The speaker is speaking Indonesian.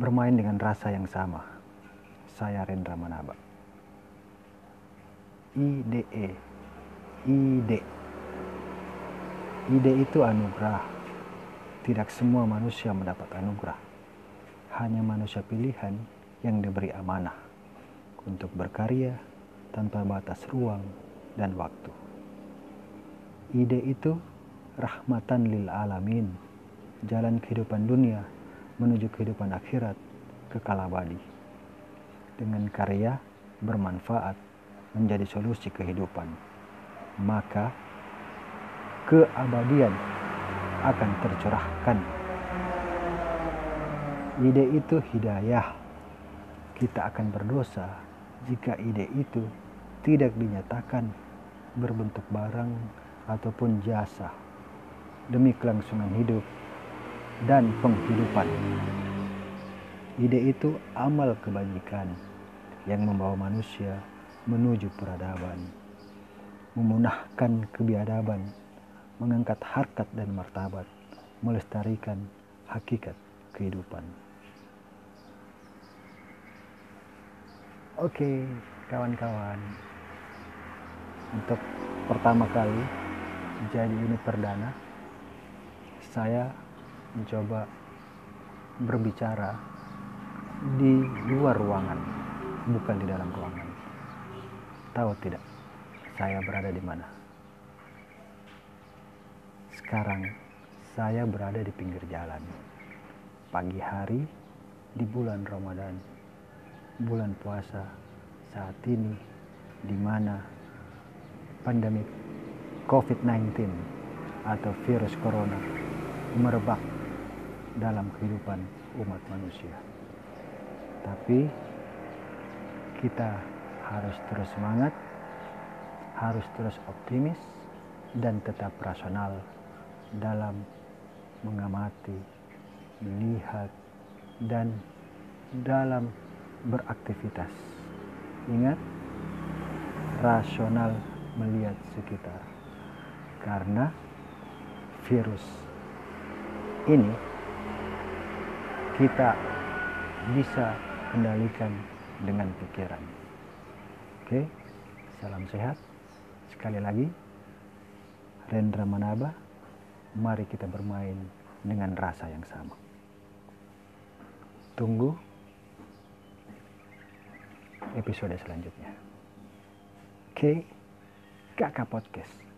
bermain dengan rasa yang sama. Saya Rendra Manaba. IDE. Ide. Ide itu anugerah. Tidak semua manusia mendapat anugerah. Hanya manusia pilihan yang diberi amanah untuk berkarya tanpa batas ruang dan waktu. Ide itu rahmatan lil alamin, jalan kehidupan dunia menuju kehidupan akhirat kekal abadi. Dengan karya bermanfaat menjadi solusi kehidupan, maka keabadian akan tercerahkan. Ide itu hidayah. Kita akan berdosa jika ide itu tidak dinyatakan berbentuk barang ataupun jasa demi kelangsungan hidup dan penghidupan. Ide itu amal kebajikan yang membawa manusia menuju peradaban, memunahkan kebiadaban, mengangkat harkat dan martabat, melestarikan hakikat kehidupan. Oke, kawan-kawan. Untuk pertama kali jadi ini perdana, saya mencoba berbicara di luar ruangan, bukan di dalam ruangan. Tahu tidak, saya berada di mana? Sekarang saya berada di pinggir jalan. Pagi hari di bulan Ramadan, bulan puasa saat ini di mana pandemi COVID-19 atau virus corona merebak dalam kehidupan umat manusia. Tapi kita harus terus semangat, harus terus optimis, dan tetap rasional dalam mengamati, melihat, dan dalam beraktivitas. Ingat, rasional melihat sekitar, karena virus ini kita bisa kendalikan dengan pikiran. Oke, salam sehat. Sekali lagi, Rendra Manaba, mari kita bermain dengan rasa yang sama. Tunggu episode selanjutnya. Oke, Kakak Podcast.